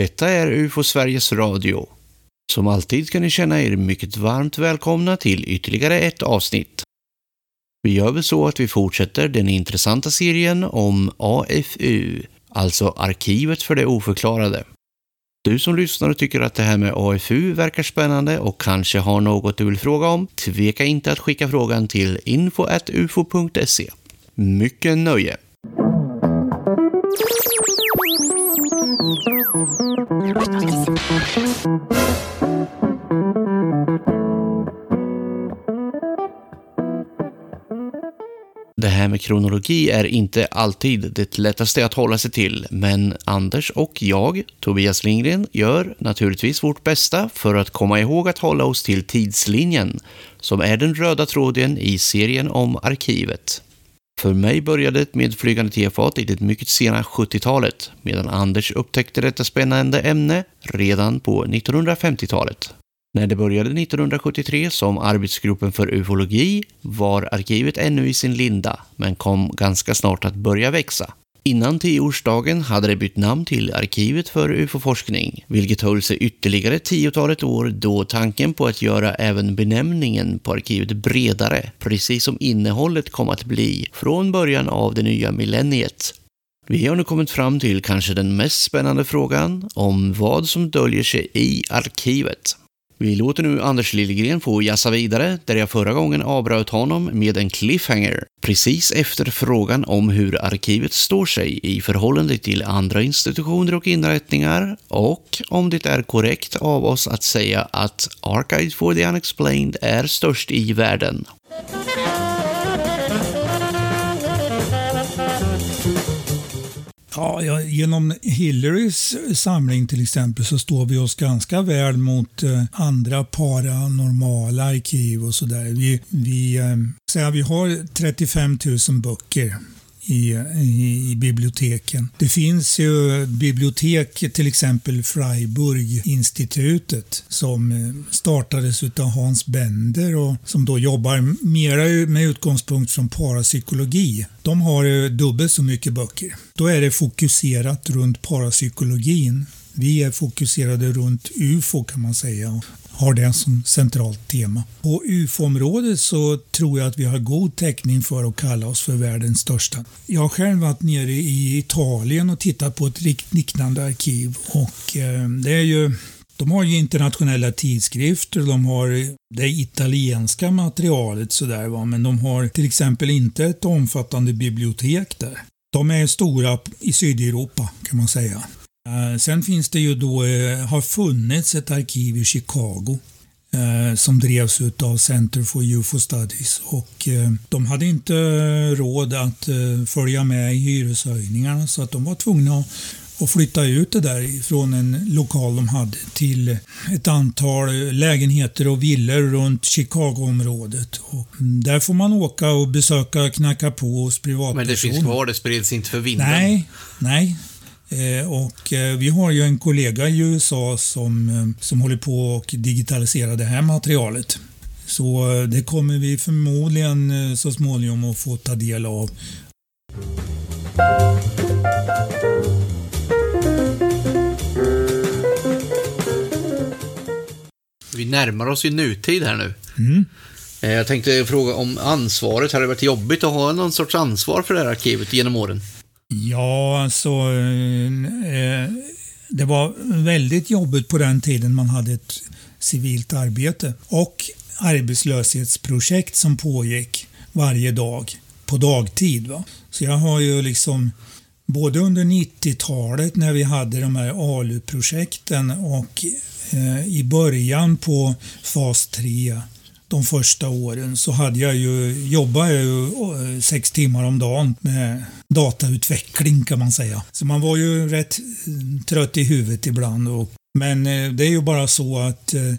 Detta är UFO Sveriges Radio. Som alltid kan ni känna er mycket varmt välkomna till ytterligare ett avsnitt. Vi gör väl så att vi fortsätter den intressanta serien om AFU, alltså Arkivet för det oförklarade. Du som lyssnar och tycker att det här med AFU verkar spännande och kanske har något du vill fråga om, tveka inte att skicka frågan till info.ufo.se. Mycket nöje! Det här med kronologi är inte alltid det lättaste att hålla sig till, men Anders och jag, Tobias Lindgren, gör naturligtvis vårt bästa för att komma ihåg att hålla oss till tidslinjen, som är den röda tråden i serien om arkivet. För mig började det med flygande tefat i det mycket sena 70-talet, medan Anders upptäckte detta spännande ämne redan på 1950-talet. När det började 1973 som arbetsgruppen för ufologi var arkivet ännu i sin linda, men kom ganska snart att börja växa. Innan tioårsdagen hade det bytt namn till Arkivet för UFO-forskning, vilket höll sig ytterligare tiotalet år då tanken på att göra även benämningen på arkivet bredare, precis som innehållet kom att bli från början av det nya millenniet. Vi har nu kommit fram till kanske den mest spännande frågan om vad som döljer sig i arkivet. Vi låter nu Anders Liljegren få jassa vidare, där jag förra gången avbröt honom med en cliffhanger, precis efter frågan om hur arkivet står sig i förhållande till andra institutioner och inrättningar och om det är korrekt av oss att säga att Archive for the Unexplained är störst i världen. Ja, ja, genom Hillarys samling till exempel så står vi oss ganska väl mot eh, andra paranormala arkiv och sådär. Vi, vi, eh, vi har 35 000 böcker i, i, i, biblioteken. Det finns ju bibliotek, till exempel Freiburg-institutet som eh, startades av Hans Bender och som då jobbar mera med utgångspunkt från parapsykologi. De har dubbelt så mycket böcker. Då är det fokuserat runt parapsykologin. Vi är fokuserade runt UFO kan man säga har det som centralt tema. På UFO-området så tror jag att vi har god täckning för att kalla oss för världens största. Jag har själv varit nere i Italien och tittat på ett liknande arkiv och eh, det är ju de har ju internationella tidskrifter, de har det italienska materialet sådär va, men de har till exempel inte ett omfattande bibliotek där. De är stora i Sydeuropa kan man säga. Eh, sen finns det ju då, eh, har funnits ett arkiv i Chicago eh, som drevs av Center for UFO Studies och de hade inte råd att följa med i hyreshöjningarna så att de var tvungna att flytta ut det där från en lokal de hade till ett antal lägenheter och villor runt Chicagoområdet. Och där får man åka och besöka, knacka på hos privatpersoner. Men det finns kvar, det spreds inte för vinden? Nej, nej. Eh, och eh, vi har ju en kollega i USA som, eh, som håller på och digitaliserar det här materialet. Så det kommer vi förmodligen så småningom att få ta del av. Vi närmar oss ju nutid här nu. Mm. Jag tänkte fråga om ansvaret. Har det varit jobbigt att ha någon sorts ansvar för det här arkivet genom åren? Ja, alltså eh, eh, det var väldigt jobbigt på den tiden man hade ett civilt arbete och arbetslöshetsprojekt som pågick varje dag på dagtid. Va? Så jag har ju liksom både under 90-talet när vi hade de här ALU-projekten och eh, i början på fas 3 de första åren så hade jag ju, jobbade jag ju eh, sex timmar om dagen med datautveckling kan man säga. Så man var ju rätt mm, trött i huvudet ibland. Och, men eh, det är ju bara så att eh,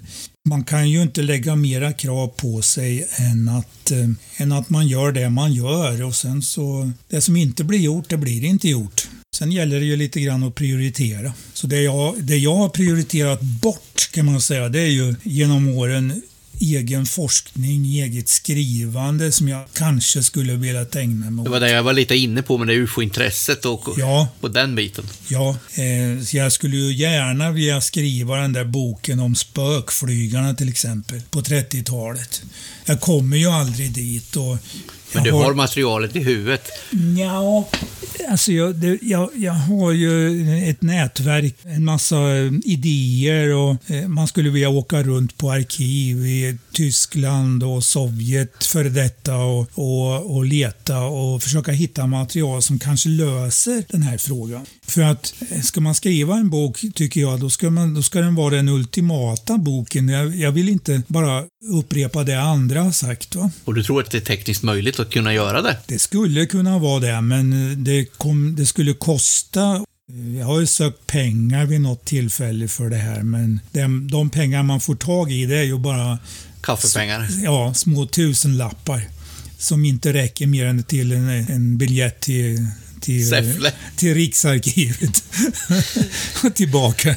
man kan ju inte lägga mera krav på sig än att, än att man gör det man gör och sen så, det som inte blir gjort, det blir inte gjort. Sen gäller det ju lite grann att prioritera. Så det jag, det jag har prioriterat bort kan man säga, det är ju genom åren egen forskning, eget skrivande som jag kanske skulle vilja ägna mig åt. Det var det jag var lite inne på med det ufo-intresset och, Ja. och den biten. Ja, eh, jag skulle ju gärna vilja skriva den där boken om spökflygarna till exempel, på 30-talet. Jag kommer ju aldrig dit och... Men du har materialet i huvudet. Ja, alltså jag, det, jag, jag har ju ett nätverk, en massa eh, idéer och eh, man skulle vilja åka runt på arkiv i Tyskland och Sovjet före detta och, och, och leta och försöka hitta material som kanske löser den här frågan. För att eh, ska man skriva en bok, tycker jag, då ska, man, då ska den vara den ultimata boken. Jag, jag vill inte bara upprepa det andra har sagt. Va? Och du tror att det är tekniskt möjligt att kunna göra det? Det skulle kunna vara det, men det, kom, det skulle kosta jag har ju sökt pengar vid något tillfälle för det här, men de, de pengar man får tag i det är ju bara Kaffepengar? ja, små tusenlappar som inte räcker mer än till en, en biljett till, till, Säffle. till Riksarkivet. och tillbaka.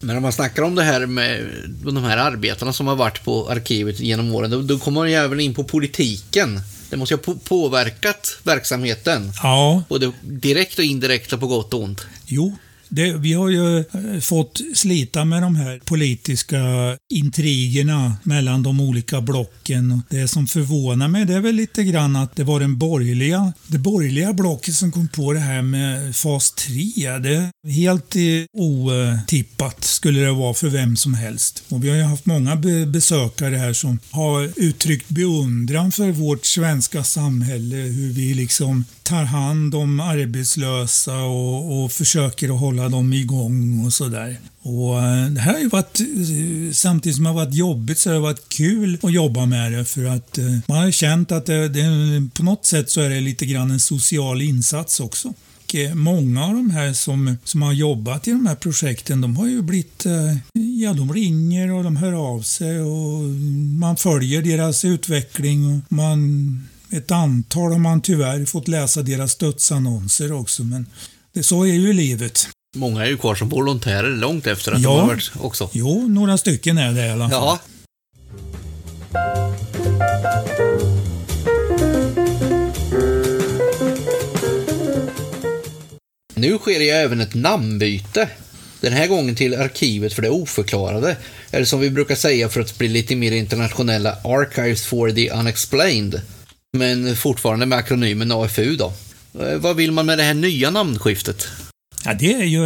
Men om man snackar om det här med de här arbetarna som har varit på arkivet genom åren, då, då kommer man ju även in på politiken. Det måste ju ha på- påverkat verksamheten. Ja, Både direkt och indirekt och på gott och ont. Jo, det, vi har ju eh, fått slita med de här politiska intrigerna mellan de olika blocken. Det som förvånar mig det är väl lite grann att det var den borgerliga, det borgerliga blocket som kom på det här med fas 3. Det är helt otippat skulle det vara för vem som helst. Och vi har ju haft många besökare här som har uttryckt beundran för vårt svenska samhälle, hur vi liksom tar hand om arbetslösa och, och försöker att hålla dem igång och sådär. Och eh, det här har ju varit, eh, samtidigt som det har varit jobbigt så har det varit kul att jobba med det för att eh, man har känt att det, det, på något sätt så är det lite grann en social insats också. Och många av de här som, som har jobbat i de här projekten, de har ju blivit, ja de ringer och de hör av sig och man följer deras utveckling och man, ett antal har man tyvärr fått läsa deras dödsannonser också men det, så är ju livet. Många är ju kvar som volontärer långt efter att Ja. de har varit också. Jo, några stycken är det i alla fall. Ja. Nu sker ju även ett namnbyte. Den här gången till Arkivet för det oförklarade. Eller som vi brukar säga för att bli lite mer internationella, Archives for the Unexplained. Men fortfarande med akronymen AFU då. Eh, vad vill man med det här nya namnskiftet? Ja, det är ju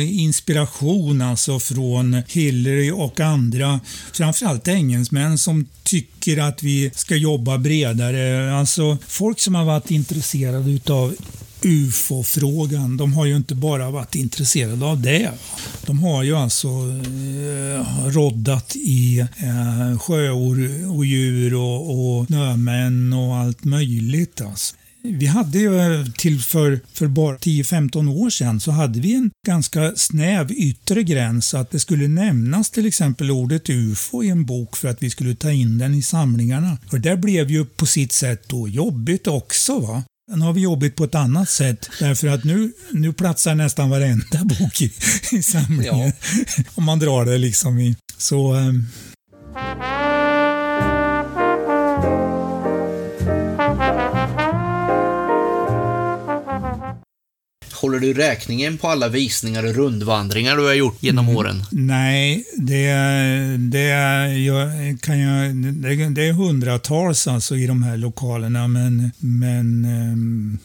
eh, inspiration alltså från Hillary och andra, framförallt engelsmän som tycker att vi ska jobba bredare. Alltså folk som har varit intresserade utav UFO-frågan, de har ju inte bara varit intresserade av det. De har ju alltså eh, roddat i eh, sjöodjur och, och snömän och allt möjligt. Alltså. Vi hade ju eh, till för, för bara 10-15 år sedan så hade vi en ganska snäv yttre gräns att det skulle nämnas till exempel ordet UFO i en bok för att vi skulle ta in den i samlingarna. Och det blev ju på sitt sätt då jobbigt också. va. Nu har vi jobbigt på ett annat sätt därför att nu, nu platsar nästan varenda bok i, i samlingen. Om man drar det liksom i. Så ehm, Håller du räkningen på alla visningar och rundvandringar du har gjort genom åren? Nej, det, det, jag, kan jag, det, det är hundratals alltså i de här lokalerna men, men ehm,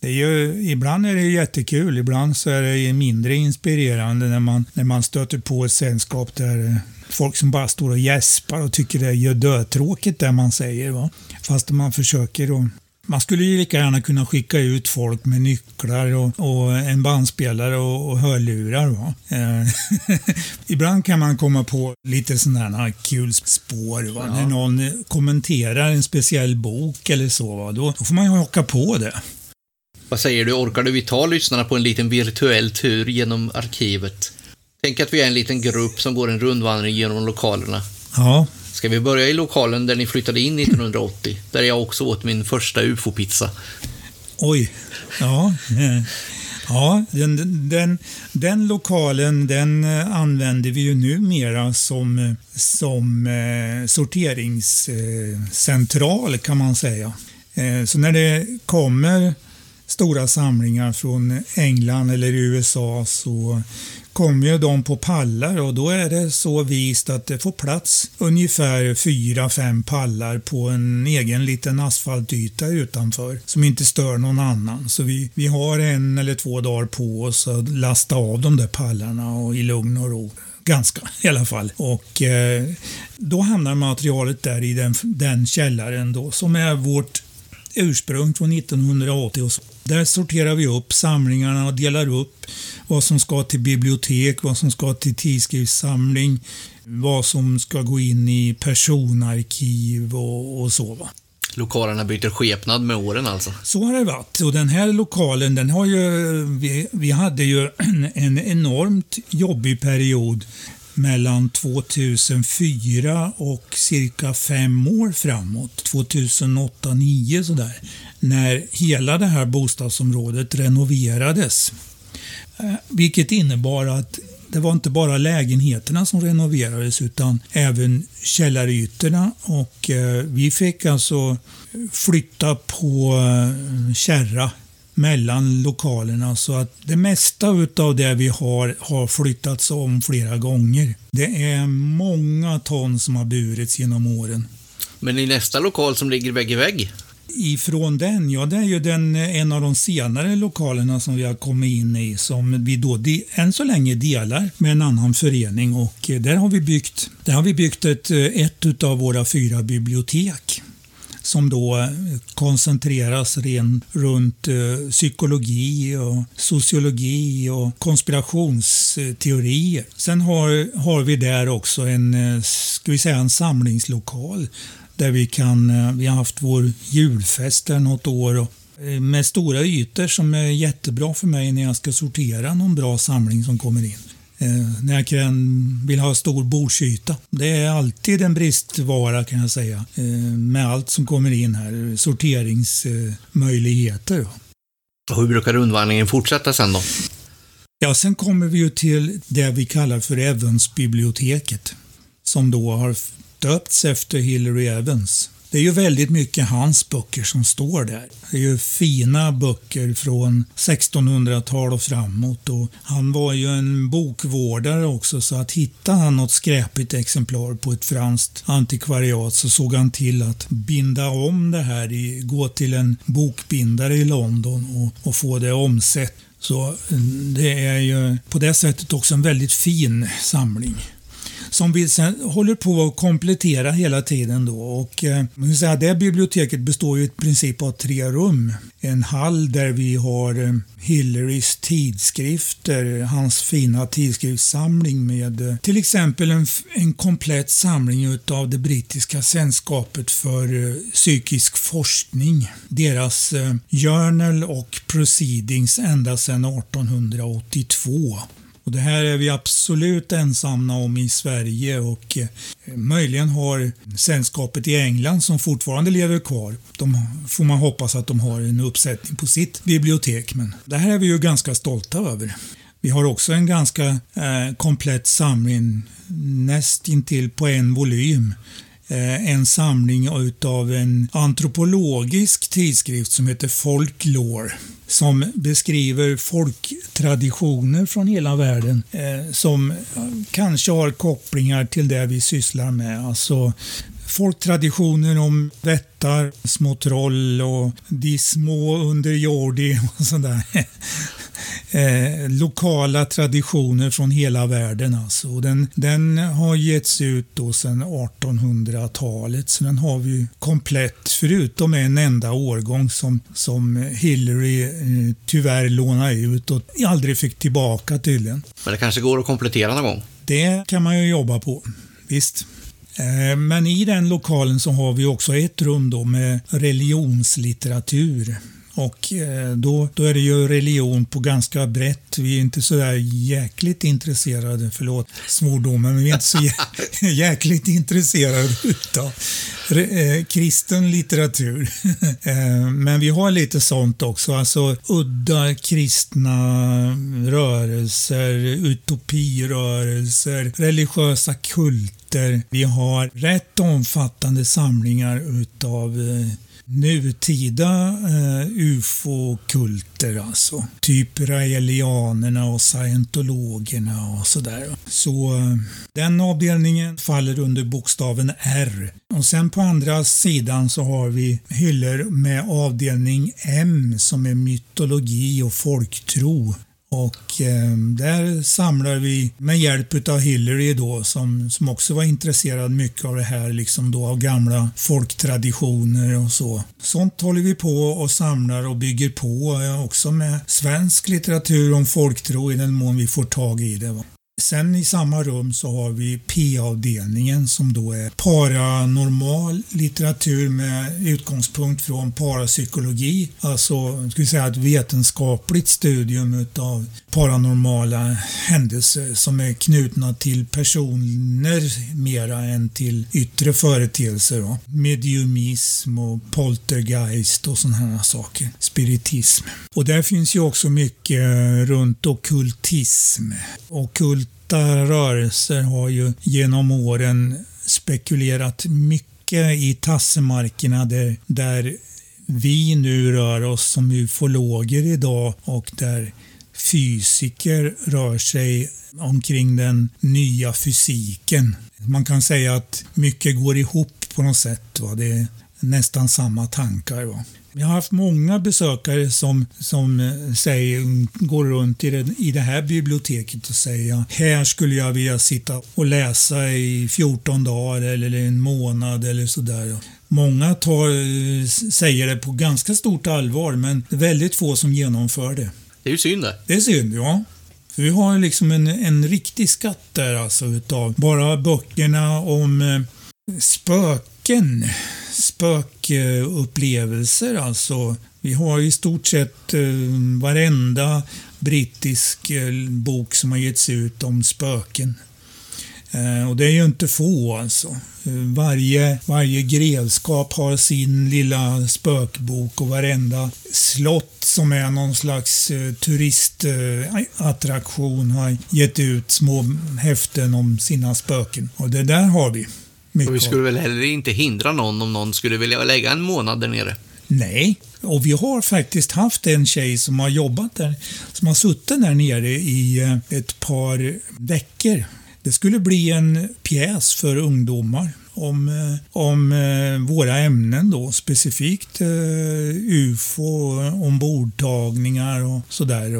det är ju, ibland är det jättekul, ibland så är det mindre inspirerande när man, när man stöter på ett sällskap där folk som bara står och gäspar och tycker det är dötråkigt det man säger. Va? Fast man försöker att man skulle ju lika gärna kunna skicka ut folk med nycklar och, och en bandspelare och, och hörlurar. Va? Eh, Ibland kan man komma på lite sådana här kul spår. Va? När någon kommenterar en speciell bok eller så, va? Då, då får man ju haka på det. Vad säger du, orkar du vi ta lyssnarna på en liten virtuell tur genom arkivet? Tänk att vi är en liten grupp som går en rundvandring genom lokalerna. Ja, Ska vi börja i lokalen där ni flyttade in 1980? Där jag också åt min första ufo-pizza. oj. Ja, eh, Ja, den, den, den lokalen den eh, använder vi ju numera som, som eh, sorteringscentral eh, kan man säga. Så när det kommer stora samlingar från England eller USA så kommer ju de på pallar och då är det så vist att det får plats ungefär fyra, fem pallar på en egen liten asfaltyta utanför som inte stör någon annan. Så vi, vi har en eller två dagar på oss att lasta av de där pallarna och i lugn och ro ganska i alla fall. Och eh, då hamnar materialet där i den, den källaren då som är vårt ursprung från 1980. Och så. Där sorterar vi upp samlingarna och delar upp vad som ska till bibliotek, vad som ska till tidskriftssamling, vad som ska gå in i personarkiv och, och så. Va. Lokalerna byter skepnad med åren alltså? Så har det varit. Och den här lokalen, den har ju, vi, vi hade ju en, en enormt jobbig period mellan 2004 och cirka fem år framåt, 2008-2009 sådär, när hela det här bostadsområdet renoverades. Eh, vilket innebar att det var inte bara lägenheterna som renoverades utan även källarytorna och eh, vi fick alltså flytta på eh, kärra mellan lokalerna så att det mesta av det vi har har flyttats om flera gånger. Det är många ton som har burits genom åren. Men i nästa lokal som ligger vägg i vägg? Ifrån den, ja det är ju den, en av de senare lokalerna som vi har kommit in i som vi då de, än så länge delar med en annan förening och där har vi byggt, där har vi byggt ett, ett av våra fyra bibliotek som då eh, koncentreras ren, runt eh, psykologi och sociologi och konspirationsteorier. Sen har, har vi där också en, eh, ska vi säga, en samlingslokal där vi kan, vi har haft vår julfest där något år och med stora ytor som är jättebra för mig när jag ska sortera någon bra samling som kommer in när jag vill ha stor bordsyta. Det är alltid en bristvara kan jag säga eh, med allt som kommer in här, sorteringsmöjligheter. Och hur brukar rundvandringen fortsätta sen då? Ja, sen kommer vi ju till det vi kallar för Evans-biblioteket som då har döpts efter Hillary Evans. Det är ju väldigt mycket hans böcker som står där. Det är ju fina böcker från 1600-tal och framåt. Och han var ju en bokvårdare också så att hittade han något skräpigt exemplar på ett franskt antikvariat så såg han till att binda om det här, i, gå till en bokbindare i London och, och få det omsett. Så eh, det är ju på det sättet också en väldigt fin samling som vi sen håller på att komplettera hela tiden. Då. Och, eh, säga, det biblioteket består ju i princip av tre rum. En hall där vi har eh, Hillarys tidskrifter, hans fina tidskriftssamling med eh, till exempel en, en komplett samling av det brittiska sällskapet för eh, psykisk forskning. Deras eh, Journal och Proceedings ända sedan 1882. Och det här är vi absolut ensamma om i Sverige och eh, möjligen har sällskapet i England som fortfarande lever kvar. De får man hoppas att de har en uppsättning på sitt bibliotek. Men det här är vi ju ganska stolta över. Vi har också en ganska eh, komplett samling nästintill på en volym Eh, en samling av en antropologisk tidskrift som heter Folklore som beskriver folktraditioner från hela världen eh, som kanske har kopplingar till det vi sysslar med. Alltså folktraditioner om vättar, små troll och de små underjordi och sådär. eh, lokala traditioner från hela världen. Alltså. Den, den har getts ut då sedan 1800-talet, så den har vi komplett, förutom en enda årgång som, som Hillary eh, tyvärr lånade ut och aldrig fick tillbaka tydligen. Men det kanske går att komplettera någon gång? Det kan man ju jobba på, visst. Eh, men i den lokalen så har vi också ett rum då med religionslitteratur. Och eh, då, då är det ju religion på ganska brett. Vi är inte så där jäkligt intresserade, förlåt svordomen, men vi är inte så jä jäkligt intresserade utav eh, kristen litteratur. Eh, men vi har lite sånt också, alltså udda kristna rörelser, utopirörelser, religiösa kulter. Vi har rätt omfattande samlingar utav nutida eh, ufo-kulter alltså. Typ raelianerna och scientologerna och sådär. Så eh, den avdelningen faller under bokstaven R. Och sen på andra sidan så har vi hyllor med avdelning M som är mytologi och folktro. Och eh, där samlar vi med hjälp av Hillary då som, som också var intresserad mycket av det här liksom då av gamla folktraditioner och så. Sånt håller vi på och samlar och bygger på eh, också med svensk litteratur om folktro i den mån vi får tag i det. va. Sen i samma rum så har vi P-avdelningen som då är paranormal litteratur med utgångspunkt från parapsykologi. Alltså, ska vi säga ett vetenskapligt studium utav paranormala händelser som är knutna till personer mera än till yttre företeelser. Då. Mediumism och poltergeist och sådana här saker. Spiritism. Och där finns ju också mycket runt okultism. Okult rörelser har ju genom åren spekulerat mycket i tassemarkerna där, där vi nu rör oss som ufologer idag och där fysiker rör sig omkring den nya fysiken. Man kan säga att mycket går ihop på något sätt. Va? Det är nästan samma tankar. Va? Jag har haft många besökare som, som eh, säger, går runt i det, i det här biblioteket och säger här skulle jag vilja sitta och läsa i 14 dagar eller en månad eller sådär. Många tar, eh, säger det på ganska stort allvar men väldigt få som genomför det. Det är ju synd det. Det är synd, ja. För vi har liksom en, en riktig skatt där alltså utav bara böckerna om eh, spöken spökupplevelser alltså. Vi har i stort sett eh, varenda brittisk eh, bok som har getts ut om spöken. Eh, och det är ju inte få alltså. Varje, varje grevskap har sin lilla spökbok och varenda slott som är någon slags turistattraktion har gett ut små häften om sina spöken. Och det där har vi. Mycket. Och vi skulle väl heller inte hindra någon om någon skulle vilja lägga en månad där nere? Nej, och vi har faktiskt haft en tjej som har jobbat där, som har suttit där nere i eh, ett par veckor. Det skulle bli en pjäs för ungdomar om, eh, om eh, våra ämnen då, specifikt UFO, ombordtagningar och sådär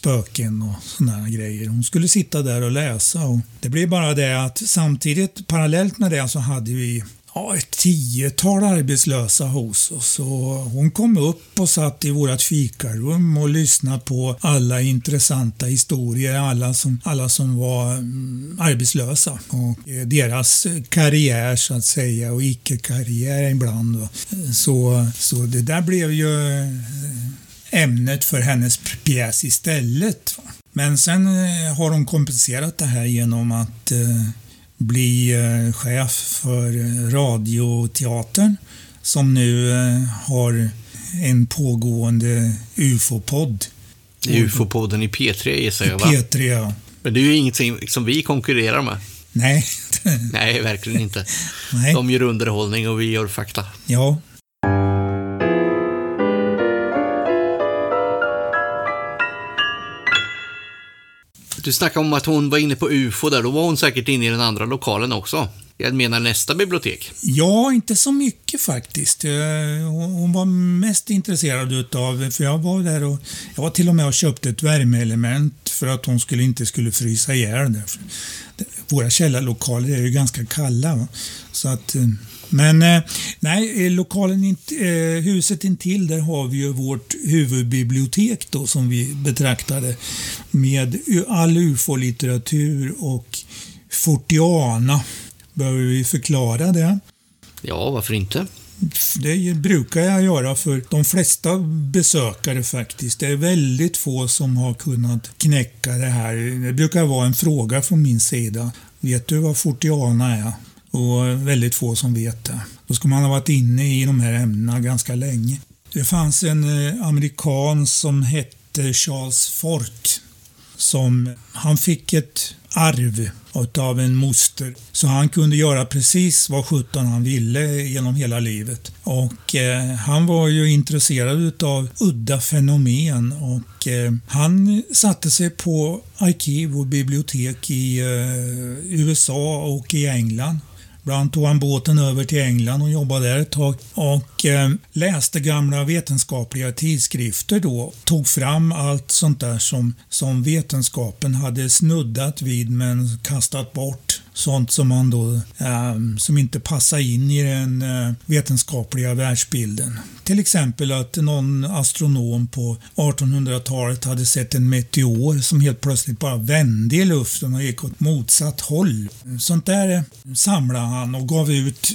spöken och sådana grejer. Hon skulle sitta där och läsa och det blev bara det att samtidigt, parallellt med det så hade vi ja, ett tiotal arbetslösa hos oss. Och hon kom upp och satt i vårt fikarum och lyssnade på alla intressanta historier, alla som, alla som var mm, arbetslösa. Och eh, deras karriär så att säga och icke-karriär ibland. Så, så det där blev ju eh, ämnet för hennes pjäs istället. Men sen eh, har hon kompenserat det här genom att eh, bli eh, chef för Radioteatern som nu har en pågående UFO-podd. UFO-podden i P3 gissar jag va? P3 ja. Men det är ju ingenting som vi konkurrerar med. Nej. Nej, verkligen inte. Nej. De gör underhållning och vi gör fakta. Ja, Du snackade om att hon var inne på UFO där, då var hon säkert inne i den andra lokalen också. Jag menar nästa bibliotek. Ja, inte så mycket faktiskt. Eh, hon var mest intresserad utav, för jag var där och jag var till och med och köpte ett värmeelement för att hon skulle inte skulle frysa ihjäl där. Våra källarlokaler är ju ganska kalla. Så att eh, men eh, nej, eh, lokalen, eh, huset intill, där har vi ju vårt huvudbibliotek då som vi betraktade med all ufo-litteratur och Fortiana. Behöver vi förklara det? Ja, varför inte? Det brukar jag göra för de flesta besökare faktiskt. Det är väldigt få som har kunnat knäcka det här. Det brukar vara en fråga från min sida. Vet du vad Fortiana är? Och väldigt få som vet det. Då ska man ha varit inne i de här ämnena ganska länge. Det fanns en eh, amerikan som hette Charles Fort. Som, han fick ett arv av en moster. Så han kunde göra precis vad sjutton han ville genom hela livet. Och eh, han var ju intresserad av udda fenomen och eh, han satte sig på arkiv och bibliotek i eh, USA och i England Ibland tog han båten över till England och jobbade där ett tag och eh, läste gamla vetenskapliga tidskrifter då. Tog fram allt sånt där som, som vetenskapen hade snuddat vid men kastat bort sånt som man då, eh, som inte passar in i den eh, vetenskapliga världsbilden. Till exempel att någon astronom på 1800-talet hade sett en meteor som helt plötsligt bara vände i luften och gick åt motsatt håll. Sånt där eh, samlade han och gav ut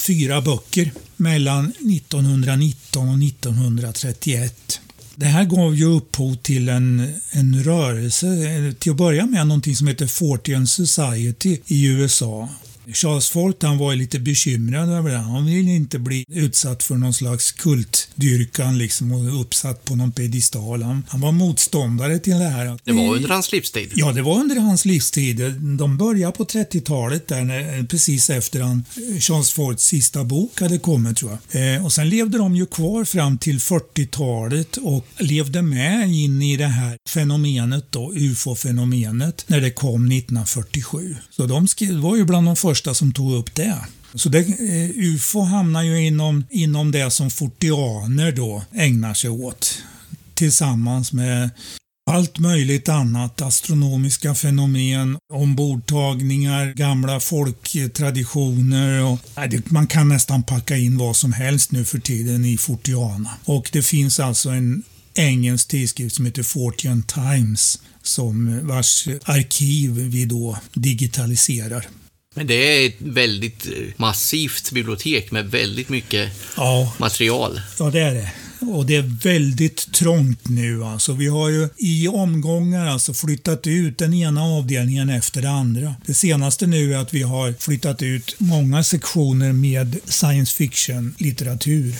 fyra böcker mellan 1919 och 1931. Det här gav ju upphov till en, en rörelse, eh, till att börja med någonting som heter Fortian Society i USA. Charles Fort han var lite bekymrad över det. Han ville inte bli utsatt för någon slags kultdyrkan liksom och uppsatt på någon pedestal. Han, han, var motståndare till det här. Det var under hans livstid? Ja, det var under hans livstid. De började på 30-talet där, när, precis efter han, Charles Forts sista bok hade kommit tror jag. Eh, och sen levde de ju kvar fram till 40-talet och levde med in i det här fenomenet då, ufo-fenomenet, när det kom 1947. Så de skrev, var ju bland de första första som tog upp det. Så det, eh, UFO hamnar ju inom, inom det som fortianer då ägnar sig åt. Tillsammans med allt möjligt annat, astronomiska fenomen, ombordtagningar, gamla folktraditioner och man kan nästan packa in vad som helst nu för tiden i Fortiana. Och det finns alltså en engelsk tidskrift som heter Fortian Times som vars arkiv vi då digitaliserar. Men det är ett väldigt eh, massivt bibliotek med väldigt mycket ja. material. Ja, det är det. Och det är väldigt trångt nu. Alltså, vi har ju i omgångar alltså flyttat ut den ena avdelningen efter den andra. Det senaste nu är att vi har flyttat ut många sektioner med science fiction-litteratur.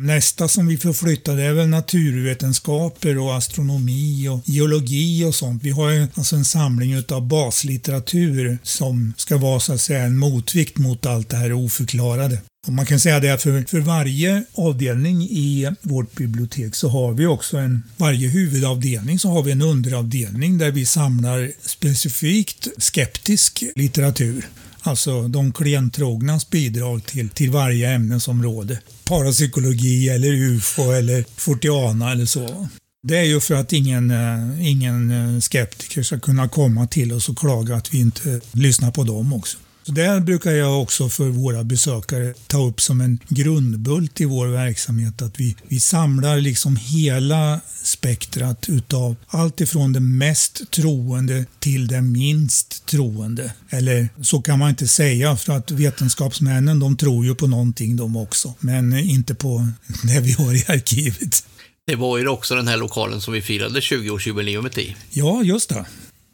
Nästa som vi får flytta det är väl naturvetenskaper och astronomi och geologi och sånt. Vi har alltså en samling utav baslitteratur som ska vara så att säga en motvikt mot allt det här oförklarade. Och man kan säga det för, för varje avdelning i vårt bibliotek så har vi också en, varje huvudavdelning så har vi en underavdelning där vi samlar specifikt skeptisk litteratur. Alltså de klientrognas bidrag till, till varje ämnesområde. Parapsykologi eller UFO eller Fortiana eller så. Det är ju för att ingen, eh, ingen eh, skeptiker ska kunna komma till oss och klaga att vi inte lyssnar på dem också. Så det brukar jag också för våra besökare ta upp som en grundbult i vår verksamhet. Att vi, vi samlar liksom hela spektrat utav allt ifrån det mest troende till det minst troende. Eller så kan man inte säga för att vetenskapsmännen de tror ju på någonting de också. Men inte på det vi har i arkivet. Det var ju också den här lokalen som vi firade 20-årsjubileumet i. Ja, just det.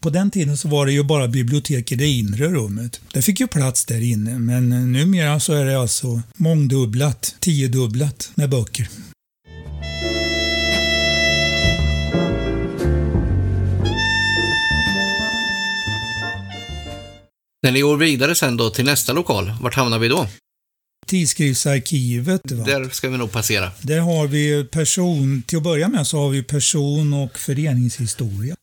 På den tiden så var det ju bara bibliotek i det inre rummet. Det fick ju plats där inne, men numera så är det alltså mångdubblat, tiodubblat med böcker. När ni går vidare sen då till nästa lokal, vart hamnar vi då? Tidskriftsarkivet. Va? Där ska vi nog passera. Där har vi person, till att börja med så har vi person och föreningshistoria.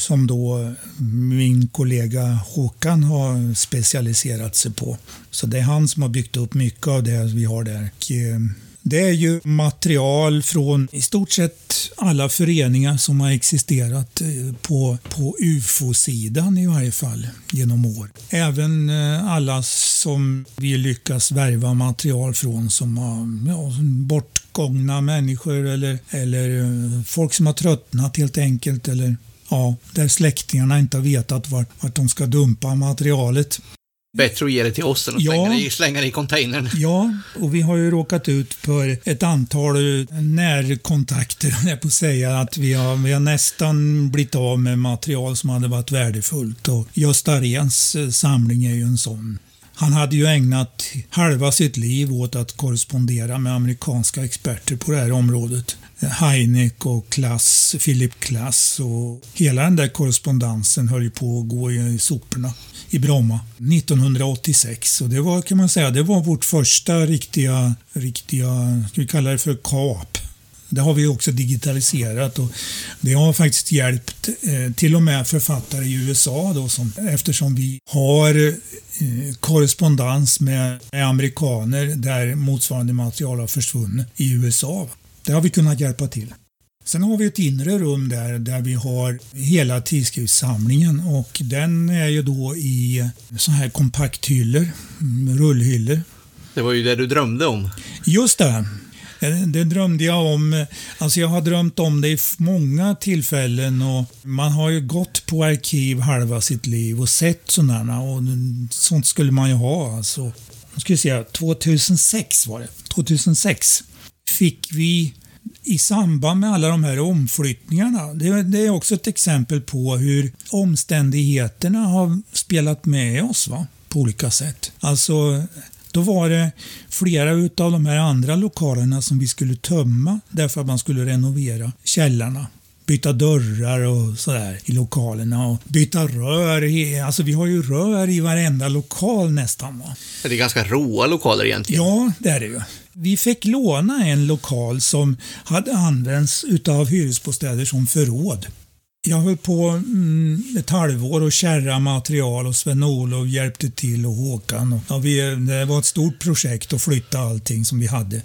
Som då min kollega Håkan har specialiserat sig på. Så det är han som har byggt upp mycket av det vi har där. Eh, det är ju material från i stort sett alla föreningar som har existerat eh, på, på UFO-sidan i varje fall genom år. Även eh, alla som vi lyckas värva material från som har ja, bortgångna människor eller, eller folk som har tröttnat helt enkelt eller ja, där släktingarna inte har vetat vart, vart de ska dumpa materialet. Bättre att ge det till oss än att Ja. slänga, det, i- slänga det i containern. Ja, och vi har ju råkat ut för ett antal närkontakter, jag på att säga. Att vi har, vi har nästan blivit av med material som hade varit värdefullt. Och Gösta Rehns eh, samling är ju en sån. Han hade ju ägnat halva sitt liv åt att korrespondera med amerikanska experter på det här området. Heineck och Klass, Philip Klass och hela den där korrespondensen höll ju på att gå i soporna i Bromma 1986. Och det var kan man säga, det var vårt första riktiga, riktiga, ska vi kalla det för kap. Det har vi också digitaliserat och det har faktiskt hjälpt eh, till och med författare i USA då som, eftersom vi har eh, korrespondens med, med amerikaner där motsvarande material har försvunnit i USA. Det har vi kunnat hjälpa till. Sen har vi ett inre rum där, där vi har hela tidskriftssamlingen och den är ju då i så här kompakthyllor, rullhyllor. Det var ju det du drömde om. Just det. Det det drömde jag om. Alltså jag har drömt om det i många tillfällen och man har ju gått på arkiv halva sitt liv och sett sådana och sånt skulle man ju ha alltså. Nu ska vi se, 2006 var det. 2006 fick vi i samband med alla de här omflyttningarna. Det, det är också ett exempel på hur omständigheterna har spelat med oss va? på olika sätt. Alltså, då var det flera utav de här andra lokalerna som vi skulle tömma därför att man skulle renovera källarna. Byta dörrar och sådär i lokalerna och byta rör. i- Alltså vi har ju rör i varenda lokal nästan. Va? Det är ganska råa lokaler egentligen. Ja, det är det ju. Vi fick låna en lokal som hade använts utav hyresbostäder som förråd. Jag höll på mm, ett halvår och kärra material och Sven-Olof hjälpte till och Håkan. Och, ja, vi, det var ett stort projekt att flytta allting som vi hade,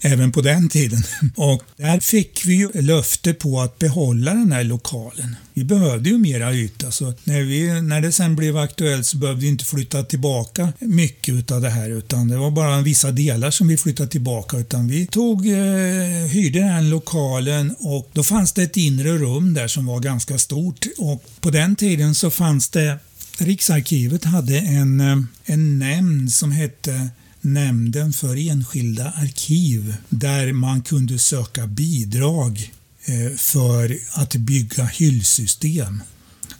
även på den tiden. Och där fick vi ju löfte på att behålla den här lokalen. Vi behövde ju mera yta, så när, vi, när det sen blev aktuellt så behövde vi inte flytta tillbaka mycket av det här, utan det var bara vissa delar som vi flyttade tillbaka, utan vi tog, eh, hyrde den här lokalen och då fanns det ett inre rum där som var ganska ganska stort och på den tiden så fanns det Riksarkivet hade en, eh, en nämnd som hette Nämnden för enskilda arkiv där man kunde söka bidrag eh, för att bygga hyllsystem.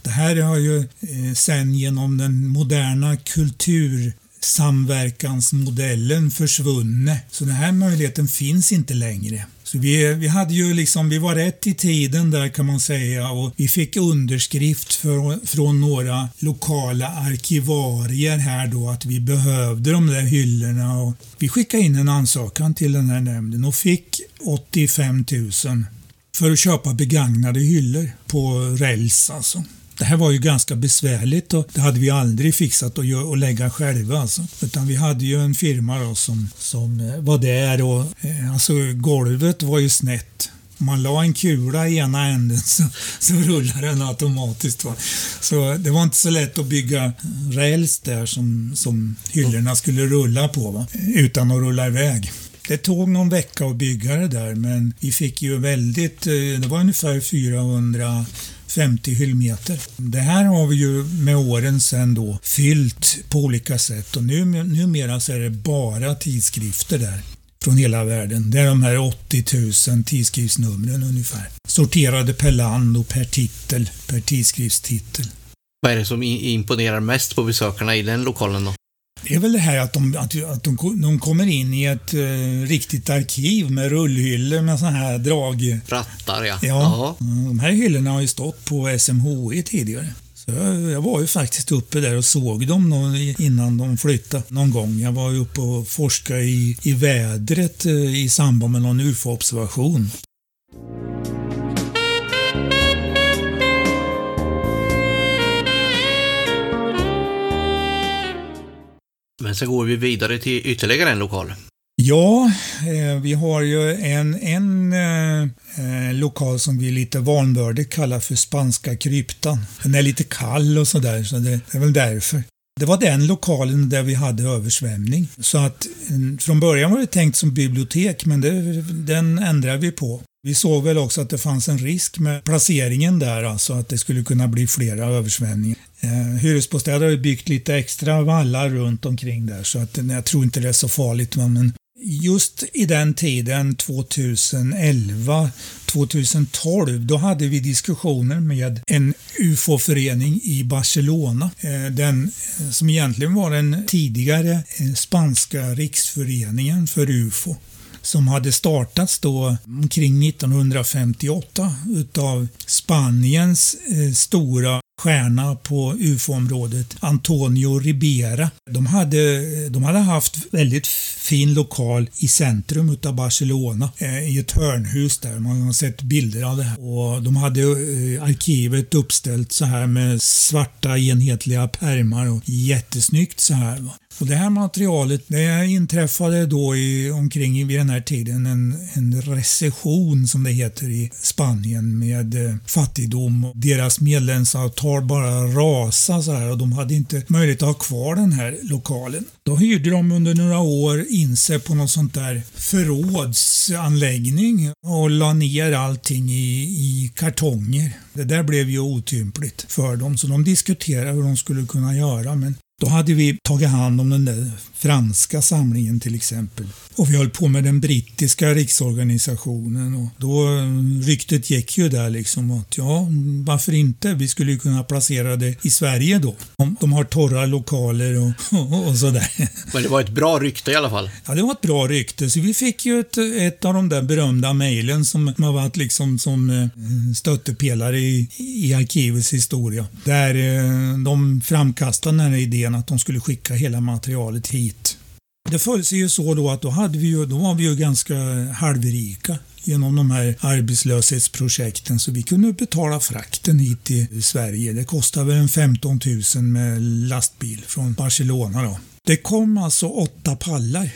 Det här har ju eh, sen genom den moderna kultursamverkansmodellen försvunnit. Så den här möjligheten finns inte längre. Så vi, vi hade ju liksom, vi var rätt i tiden där kan man säga och vi fick underskrift för, från några lokala arkivarier här då att vi behövde de där hyllorna och vi skickade in en ansökan till den här nämnden och fick 85 000 för att köpa begagnade hyllor på räls alltså. Det här var ju ganska besvärligt och det hade vi aldrig fixat att, gö- att lägga själva. Alltså. Utan vi hade ju en firma då som, som eh, var där och eh, alltså golvet var ju snett. Om man la en kula i ena änden så, så rullade den automatiskt. Va? Så det var inte så lätt att bygga räls där som, som hyllorna skulle rulla på va? utan att rulla iväg. Det tog någon vecka att bygga det där men vi fick ju väldigt, eh, det var ungefär 450 hyllmeter. Det här har vi ju med åren sen då fyllt på olika sätt och nu, numera så är det bara tidskrifter där från hela världen. Det är de här 80 000 tidskriftsnumren ungefär. Sorterade per land och per titel, per tidskriftstitel. Vad är det som imponerar mest på besökarna i den lokalen då? Det är väl det här att de, att, att de, de kommer in i ett eh, riktigt arkiv med rullhyllor med sådana här drag... Rattar ja. Ja, de här hyllorna har ju stått på SMHI tidigare. Så jag, jag var ju faktiskt uppe där och såg dem innan de flyttade någon gång. Jag var ju uppe och forskade i, i vädret eh, i samband med någon UFO-observation. Men så går vi vidare till ytterligare en lokal. Ja, eh, vi har ju en, en eh, eh, lokal som vi lite vanvördigt kallar för spanska kryptan. Den är lite kall och sådär, så det är väl därför. Det var den lokalen där vi hade översvämning. Så att mm, från början var det tänkt som bibliotek, men det, den ändrade vi på. Vi såg väl också att det fanns en risk med placeringen där, alltså att det skulle kunna bli flera översvämningar. Eh, hyresbostäder har ju byggt lite extra vallar runt omkring där så att jag tror inte det är så farligt. Men just i den tiden, 2011, 2012, då hade vi diskussioner med en UFO-förening i Barcelona. Eh, den eh, som egentligen var den tidigare eh, spanska riksföreningen för UFO som hade startats då omkring 1958 utav Spaniens eh, stora stjärna på UFO-området, Antonio Ribera. De hade, de hade haft väldigt fin lokal i centrum utav Barcelona, eh, i ett hörnhus där. Man har sett bilder av det här. Och de hade eh, arkivet uppställt så här med svarta enhetliga pärmar och jättesnyggt så här. Och det här materialet, det inträffade då i, omkring vid den här tiden en, en recession som det heter i Spanien med eh, fattigdom. Deras medlemsavtal bara rasade så här och de hade inte möjlighet att ha kvar den här lokalen. Då hyrde de under några år in sig på någon sånt där förrådsanläggning och la ner allting i, i kartonger. Det där blev ju otympligt för dem så de diskuterade hur de skulle kunna göra men då hade vi tagit hand om den där franska samlingen till exempel. Och vi höll på med den brittiska riksorganisationen och då ryktet gick ju där liksom att ja, varför inte? Vi skulle ju kunna placera det i Sverige då. De har torra lokaler och, och, och sådär. Men det var ett bra rykte i alla fall? Ja, det var ett bra rykte. Så vi fick ju ett, ett av de där berömda mejlen som har varit liksom som eh, stöttepelare i, i arkivets historia. Där eh, de framkastade den här idén att de skulle skicka hela materialet hit det föll sig ju så då att då, hade vi ju, då var vi ju ganska halvrika genom de här arbetslöshetsprojekten så vi kunde betala frakten hit till Sverige. Det kostade väl en 15 000 med lastbil från Barcelona då. Det kom alltså åtta pallar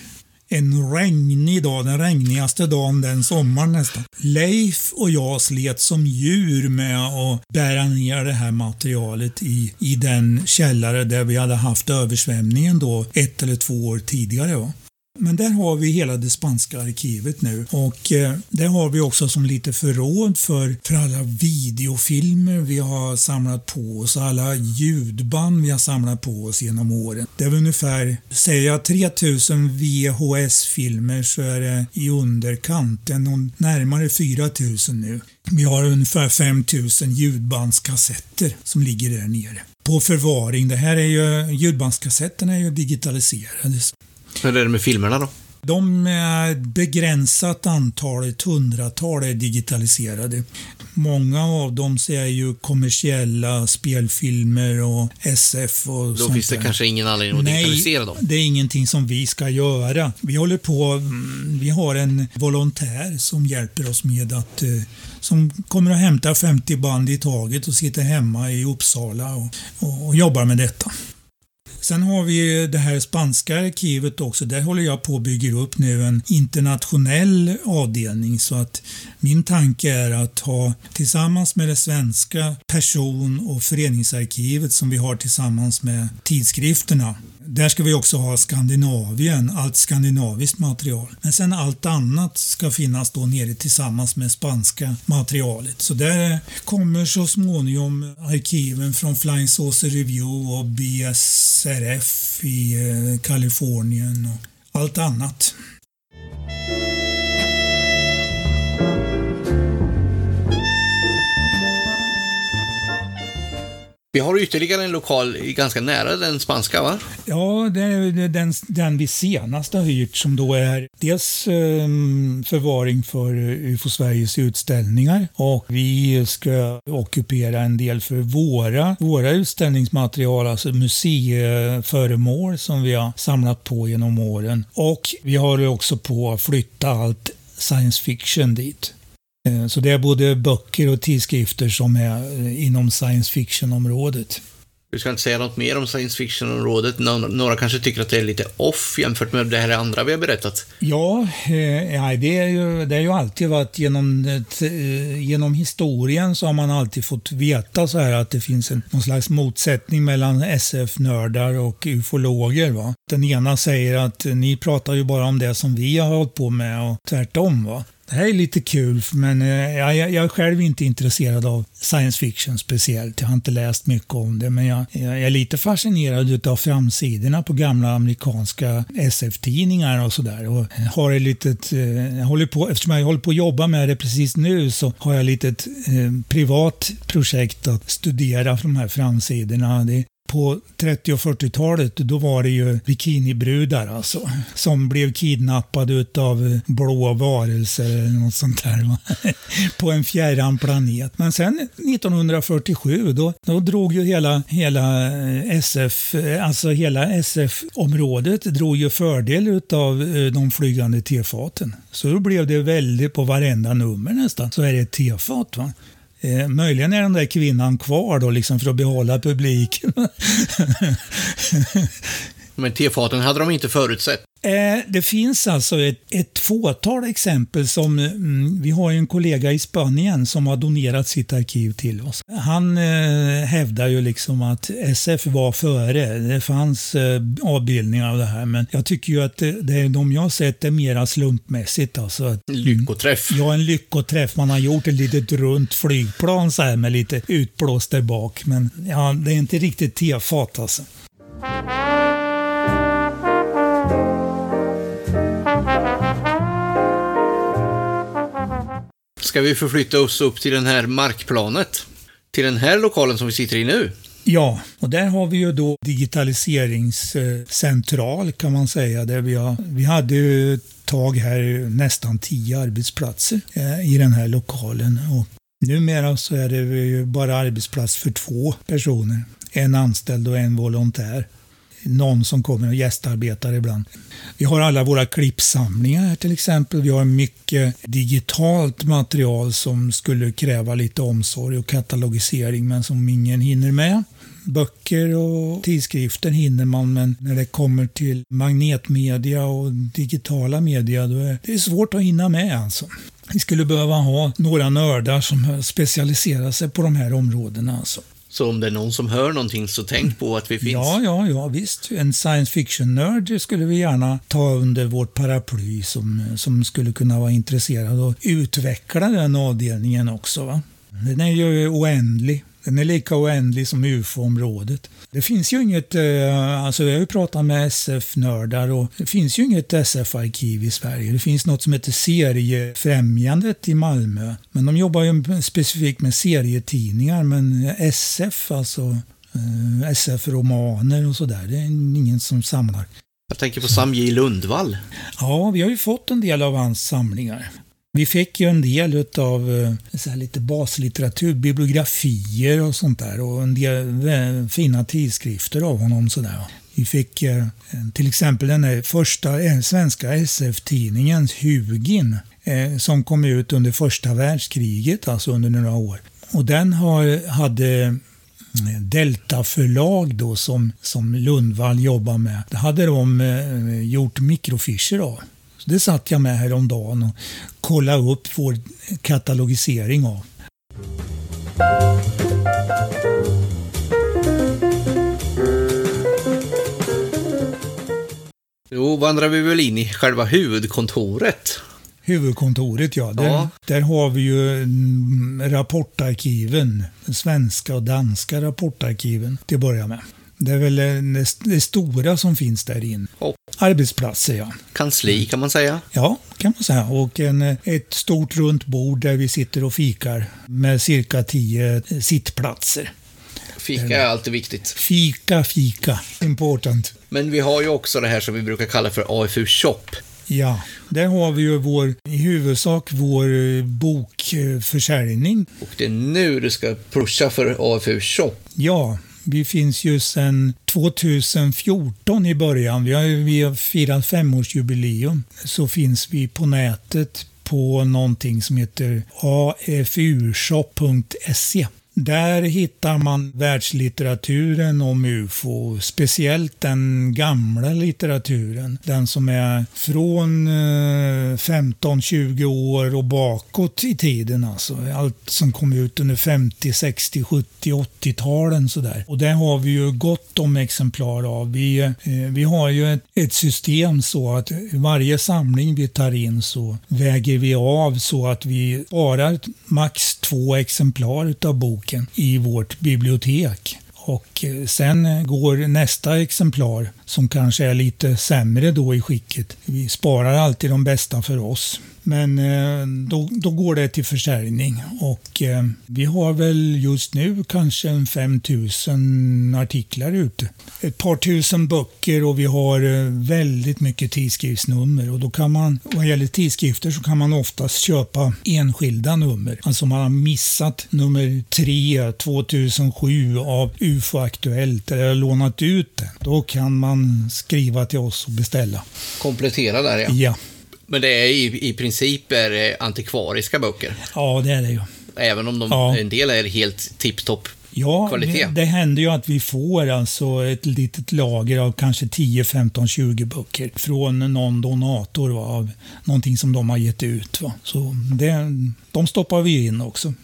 en regnig dag, den regnigaste dagen den sommaren nästan. Leif och jag slet som djur med att bära ner det här materialet i, i den källare där vi hade haft översvämningen då ett eller två år tidigare. Va? Men där har vi hela det spanska arkivet nu och eh, där har vi också som lite förråd för, för alla videofilmer vi har samlat på oss, alla ljudband vi har samlat på oss genom åren. Det är ungefär, säger jag 3000 VHS-filmer så är det i underkant, närmare 4000 nu. Vi har ungefär 5000 ljudbandskassetter som ligger där nere på förvaring. Det här är ju, ljudbandskassetterna är ju digitaliserade. Hur är det med filmerna då? De är begränsat antal, ett hundratal är digitaliserade. Många av dem är ju kommersiella spelfilmer och SF och Då sånt finns det där. kanske ingen anledning att Nej, digitalisera dem? det är ingenting som vi ska göra. Vi håller på, mm, vi har en volontär som hjälper oss med att eh, som kommer att hämta 50 band i taget och sitter hemma i Uppsala och, och, och jobbar med detta. Sen har vi det här spanska arkivet också. Där håller jag på att bygga upp nu en internationell avdelning så att min tanke är att ha tillsammans med det svenska person och föreningsarkivet som vi har tillsammans med tidskrifterna där ska vi också ha Skandinavien, allt skandinaviskt material. Men sen allt annat ska finnas då nere tillsammans med spanska materialet. Så där kommer så småningom arkiven från Flying Saucer Review och BSRF i eh, Kalifornien och allt annat. Vi har ytterligare en lokal ganska nära den spanska, va? Ja, det är den, den vi senast har hyrt som då är dels ehm, förvaring för eh, UFO Sveriges utställningar och vi ska ockupera en del för våra, våra utställningsmaterial, alltså museiföremål som vi har samlat på genom åren. Och vi har också på att flytta allt science fiction dit. Eh, så det är både böcker och tidskrifter som är eh, inom science fiction-området. Du ska inte säga något mer om science fiction-området. Några kanske tycker att det är lite off jämfört med det här andra vi har berättat. Ja, eh, det, är ju, det har ju alltid varit genom, genom historien så har man alltid fått veta så här att det finns en, någon slags motsättning mellan SF-nördar och ufologer. Va? Den ena säger att ni pratar ju bara om det som vi har hållit på med och tvärtom. Va? Det här är lite kul, men eh, jag, jag, jag är själv inte intresserad av science fiction speciellt. Jag har inte läst mycket om det, men jag, jag är lite fascinerad av framsidorna på gamla amerikanska SF-tidningar och sådär. Och har ett litet, jag håller på, eftersom jag håller på att jobba med det precis nu så har jag ett litet eh, privat projekt att studera de här framsidorna. Det på 30 och 40-talet, då var det ju bikinibrudar alltså. Som blev kidnappade av blå varelser eller något sånt där. va. på en fjärran planet. Men sen 1947, då, då drog ju hela, hela eh, SF, eh, alltså hela SF-området drog ju fördel av eh, de flygande tefaten. Så då blev det väldigt på varenda nummer nästan, så är det ett tefat. Va? Eh, möjligen är den där kvinnan kvar då liksom för att behålla publiken. Men tefaten hade de inte förutsett. Eh, det finns alltså ett, ett fåtal exempel som, mm, vi har ju en kollega i Spanien som har donerat sitt arkiv till oss. Han eh, hävdar ju liksom att SF var före. Det fanns eh, avbildningar av det här men jag tycker ju att det, det, de jag har sett är mera slumpmässigt. Alltså, lyckoträff. Ja, en lyckoträff. Man har gjort ett litet runt flygplan så här med lite utblåst där bak. Men ja, det är inte riktigt tefat alltså. Ska vi förflytta oss upp till det här markplanet? Till den här lokalen som vi sitter i nu? Ja, och där har vi ju då digitaliseringscentral kan man säga. Där vi, har, vi hade ju ett tag här nästan tio arbetsplatser eh, i den här lokalen. Och numera så är det ju bara arbetsplats för två personer. En anställd och en volontär någon som kommer och gästarbetar ibland. Vi har alla våra klippsamlingar här till exempel. Vi har mycket digitalt material som skulle kräva lite omsorg och katalogisering men som ingen hinner med. Böcker och tidskrifter hinner man men när det kommer till magnetmedia och digitala media då är det svårt att hinna med alltså. Vi skulle behöva ha några nördar som specialiserar sig på de här områdena. Alltså. Så om det är någon som hör någonting så tänk på att vi finns. Ja, ja, ja visst. En science fiction-nörd skulle vi gärna ta under vårt paraply som, som skulle kunna vara intresserad och utveckla den avdelningen också. Va? Den är ju oändlig. Den är lika oändlig som UFO-området. Det finns ju inget, eh, alltså jag har ju pratat med SF-nördar och det finns ju inget SF-arkiv i Sverige. Det finns något som heter Seriefrämjandet i Malmö. Men de jobbar ju specifikt med serietidningar, men SF, alltså eh, SF-romaner och sådär, det är ingen som samlar. Jag tänker på Sam J. Lundvall. Ja, vi har ju fått en del av hans samlingar. Vi fick ju en del av eh, lite baslitteratur, bibliografier och sånt där och en del eh, fina tidskrifter av honom. Sådär. Vi fick eh, till exempel den där första svenska SF-tidningen Hugin som kom ut under första världskriget, alltså under några år. Och den har, hade mm, Delta förlag då som, som Lundvall jobbar med. Det hade de gjort mikrofischer av. Så det satt jag med häromdagen och kollade upp vår katalogisering av. Då vandrar vi väl in i själva huvudkontoret. Huvudkontoret, ja. Där, ja. där har vi ju mm, rapportarkiven. Svenska och danska rapportarkiven till att börja med. Det är väl det, det stora som finns där inne. Och Arbetsplatser, ja. Kansli kan man säga. Ja, kan man säga. Och en, ett stort runt bord där vi sitter och fikar med cirka tio sittplatser. Fika är alltid viktigt. Fika, fika. Important. Men vi har ju också det här som vi brukar kalla för AFU Shop. Ja, där har vi ju vår, i huvudsak vår bokförsäljning. Och det är nu du ska pusha för AFU Shop. Ja, vi finns ju sedan 2014 i början. Vi har, vi har firat femårsjubileum. Så finns vi på nätet på någonting som heter afushop.se. Där hittar man världslitteraturen om UFO, speciellt den gamla litteraturen. Den som är från eh, 15-20 år och bakåt i tiden alltså. Allt som kom ut under 50, 60, 70, 80-talen sådär. Och det har vi ju gott om exemplar av. Vi, eh, vi har ju ett, ett system så att varje samling vi tar in så väger vi av så att vi sparar max två exemplar utav boken i vårt bibliotek. Och eh, sen eh, går nästa exemplar som kanske är lite sämre då i skicket. Vi sparar alltid de bästa för oss. Men eh, då, då går det till försäljning och eh, vi har väl just nu kanske en 5000 artiklar ute. Ett par tusen böcker och vi har eh, väldigt mycket tidskriftsnummer och då kan man, vad gäller tidskrifter så kan man oftast köpa enskilda nummer. Alltså man har missat nummer 3 2007 av UFO Aktuellt eller lånat ut den. Då kan man skriva till oss och beställa. Komplettera där ja. Ja. Men det är i, i princip är antikvariska böcker. Ja, det är det ju. Även om de, Ja. en del är helt tipptopp Ja, kvalitet. det, det händer ju att vi får alltså ett litet lager av kanske 10, 15, 20 böcker från någon donator va, av någonting som de har gett ut. Va. Så det, de stoppar vi in också.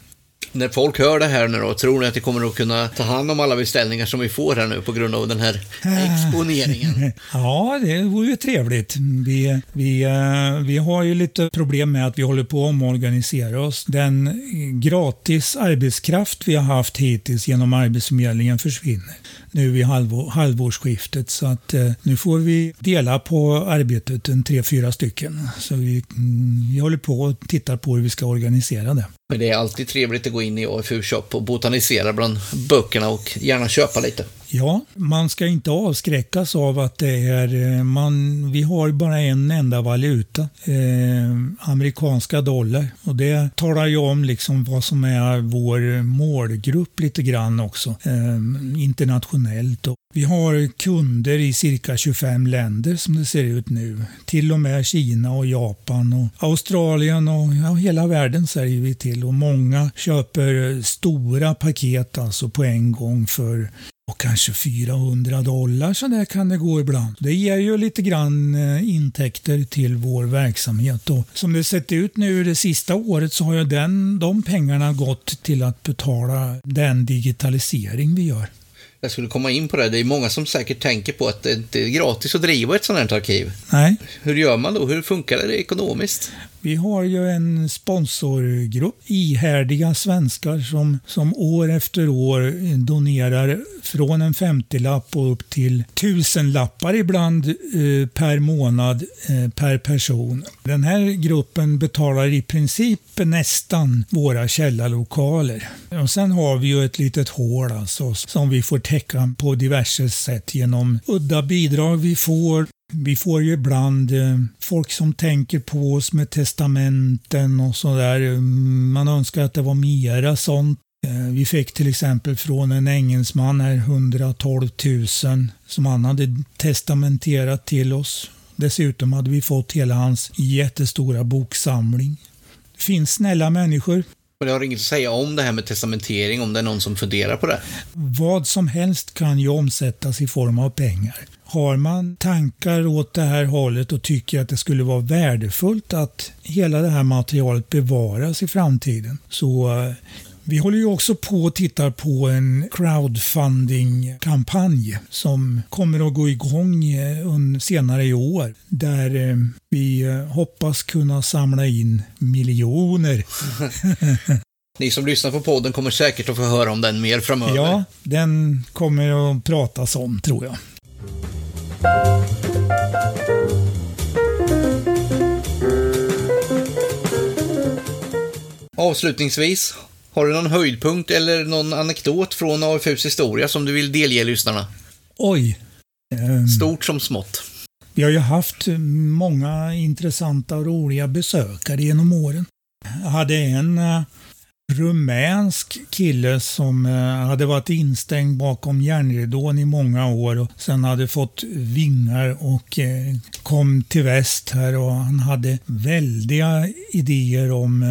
När folk hör det här nu då, tror ni att det kommer att kunna ta hand om alla beställningar som vi får här nu på grund av den här exponeringen? Ja, det vore ju trevligt. Vi, vi, eh, vi har ju lite problem med att vi håller på att omorganisera oss. Den gratis arbetskraft vi har haft hittills genom Arbetsförmedlingen försvinner nu vid halvår, halvårsskiftet. Så att eh, nu får vi dela på arbetet, en tre, fyra stycken. Så vi, mm, vi håller på och tittar på hur vi ska organisera det. Men det är alltid trevligt att gå in i AFU-shop och botanisera bland böckerna och gärna köpa lite. Ja, man ska inte avskräckas av att det är, eh, man, vi har bara en enda valuta, eh, amerikanska dollar. Och det talar ju om liksom vad som är vår målgrupp lite grann också, eh, internationellt. Vi har kunder i cirka 25 länder som det ser ut nu. Till och med Kina och Japan och Australien och ja, hela världen säljer vi till. Och många köper stora paket alltså på en gång för och kanske 400 dollar, så där kan det gå ibland. Det ger ju lite grann eh, intäkter till vår verksamhet. Och som det sett ut nu det sista året så har ju den, de pengarna gått till att betala den digitalisering vi gör. Jag skulle komma in på det. Det är många som säkert tänker på att det inte är gratis att driva ett sånt här arkiv. Nej, Hur gör man då? Hur funkar det ekonomiskt? Vi har ju en sponsorgrupp, ihärdiga svenskar som, som år efter år donerar från en 50-lapp och upp till tusenlappar ibland eh, per månad eh, per person. Den här gruppen betalar i princip nästan våra källarlokaler. Och sen har vi ju ett litet hål alltså, som vi får täcka på diverse sätt genom udda bidrag vi får, vi får ju ibland eh, folk som tänker på oss med testamenten och sådär. Eh, man önskar att det var mera sånt. Eh, vi fick till exempel från en engelsman här 112 000 som han hade testamenterat till oss. Dessutom hade vi fått hela hans jättestora boksamling. Det finns snälla människor. Men det har inget att säga om det här med testamentering, om det är någon som funderar på det. Vad som helst kan ju omsättas i form av pengar. Har man tankar åt det här hållet och tycker att det skulle vara värdefullt att hela det här materialet bevaras i framtiden så eh, vi håller ju också på och tittar på en crowdfunding-kampanj som kommer att gå igång eh, senare i år. Där eh, vi eh, hoppas kunna samla in miljoner. Ni som lyssnar på podden kommer säkert att få höra om den mer framöver. Ja, den kommer att pratas om tror jag. Avslutningsvis, har du någon höjdpunkt eller någon anekdot från AFUs historia som du vill delge lyssnarna? Oj. Ehm, Stort som smått. Vi har ju haft många intressanta och roliga besökare genom åren. Jag hade en eh, rumänsk kille som eh, hade varit instängd bakom järnridån i många år och sen hade fått vingar och eh, kom till väst här och han hade väldiga idéer om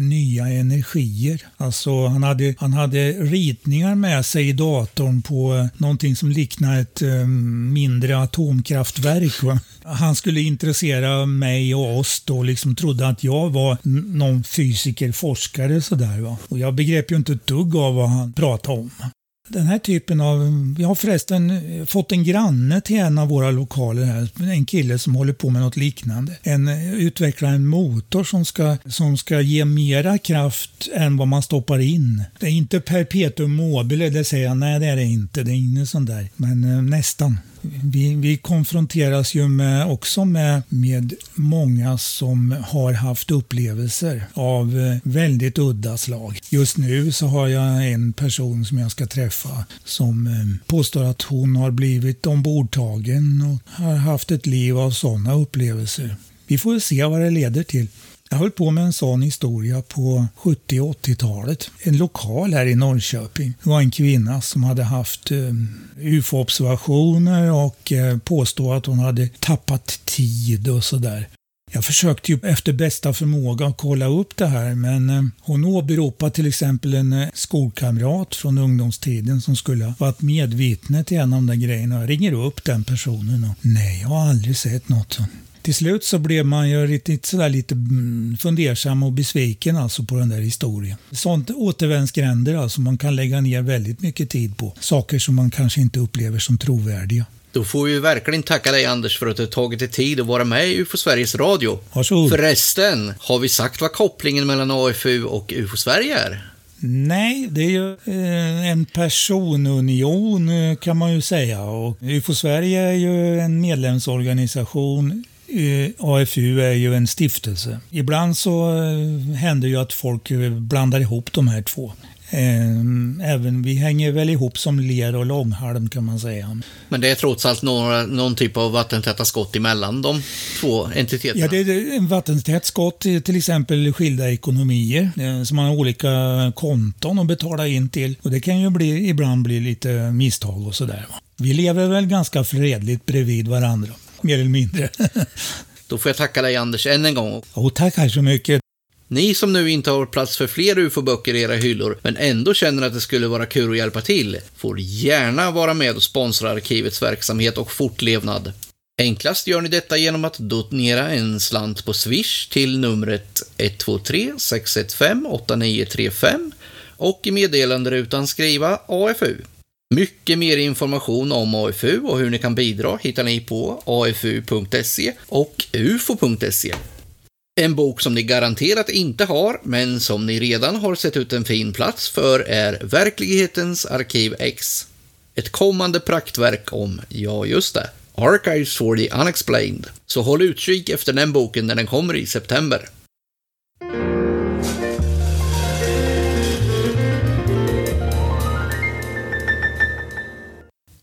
nya energier. Alltså han hade, han hade ritningar med sig i datorn på eh, någonting som liknar ett um, mindre atomkraftverk. Va? Han skulle intressera mig och oss då, liksom trodde att jag var någon fysiker, forskare sådär. Va? Och jag begrep ju inte ett dugg av vad han pratade om. Den här typen av... Vi har förresten eh, fått en granne till en av våra lokaler här. En kille som håller på med något liknande. En, eh, utvecklar en motor som ska, som ska ge mera kraft än vad man stoppar in. Det är inte perpetuum mobile, det säger jag. Nej, det är det inte. Det är ingen sån där. Men eh, nästan vi, vi konfronteras ju med, också med, med många som har haft upplevelser av eh, väldigt udda slag. Just nu så har jag en person som jag ska träffa som eh, påstår att hon har blivit ombordtagen och har haft ett liv av sådana upplevelser. Vi får se vad det leder till. Jag höll på med en sån historia på 70 80-talet. En lokal här i Norrköping. Det var en kvinna som hade haft eh, ufo-observationer och eh, påstod att hon hade tappat tid och sådär. Jag försökte ju efter bästa förmåga att kolla upp det här men eh, hon åberopade till exempel en eh, skolkamrat från ungdomstiden som skulle ha varit medvittne till en av de där grejerna. Jag ringer upp den personen och nej, jag har aldrig sett något till slut så blev man ju lite, sådär lite mm, fundersam och besviken alltså på den där historien. Sånt återvändsgränder alltså man kan lägga ner väldigt mycket tid på. Saker som man kanske inte upplever som trovärdiga. Då får vi verkligen tacka dig Anders för att du tagit dig tid att vara med i UFO Sveriges Radio. Varsågod. Förresten, har vi sagt vad kopplingen mellan AFU och UFO Sverige är? Nej, det är ju eh, en personunion eh, kan man ju säga. Och UFO Sverige är ju en medlemsorganisation AFU är ju en stiftelse. Ibland så eh, händer ju att folk eh, blandar ihop de här två. Även vi hänger väl ihop som ler och långhalm kan man säga. Men det är trots allt några, någon typ av vattentäta skott emellan de två entiteterna? Ja, det är en vattentätt skott, till exempel skilda ekonomier som har olika konton att betala in till. Och det kan ju bli, ibland bli lite misstag och sådär. Vi lever väl ganska fredligt bredvid varandra mer eller mindre. Då får jag tacka dig Anders än en gång. Och tackar så mycket. Ni som nu inte har plats för fler ufo-böcker i era hyllor, men ändå känner att det skulle vara kul att hjälpa till, får gärna vara med och sponsra arkivets verksamhet och fortlevnad. Enklast gör ni detta genom att donera en slant på Swish till numret 123 615 8935 och i meddelanderutan skriva AFU. Mycket mer information om AFU och hur ni kan bidra hittar ni på afu.se och ufo.se. En bok som ni garanterat inte har, men som ni redan har sett ut en fin plats för är Verklighetens arkiv X. Ett kommande praktverk om, ja just det, Archives for the Unexplained. Så håll utkik efter den boken när den kommer i september.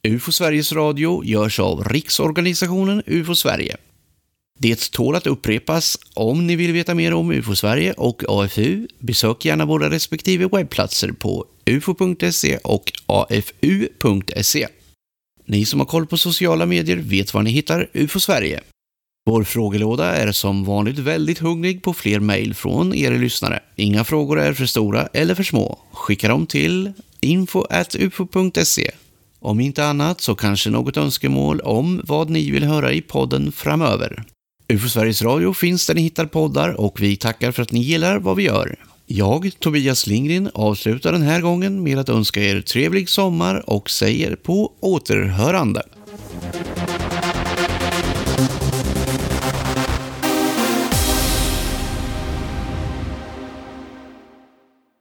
UFO Sveriges Radio görs av Riksorganisationen UFO Sverige. Det tål att upprepas. Om ni vill veta mer om UFO Sverige och AFU, besök gärna våra respektive webbplatser på ufo.se och afu.se. Ni som har koll på sociala medier vet var ni hittar UFO Sverige. Vår frågelåda är som vanligt väldigt hungrig på fler mejl från er lyssnare. Inga frågor är för stora eller för små. Skicka dem till info.ufo.se om inte annat så kanske något önskemål om vad ni vill höra i podden framöver. UFO Sveriges Radio finns där ni hittar poddar och vi tackar för att ni gillar vad vi gör. Jag, Tobias Lindgren, avslutar den här gången med att önska er trevlig sommar och säger på återhörande.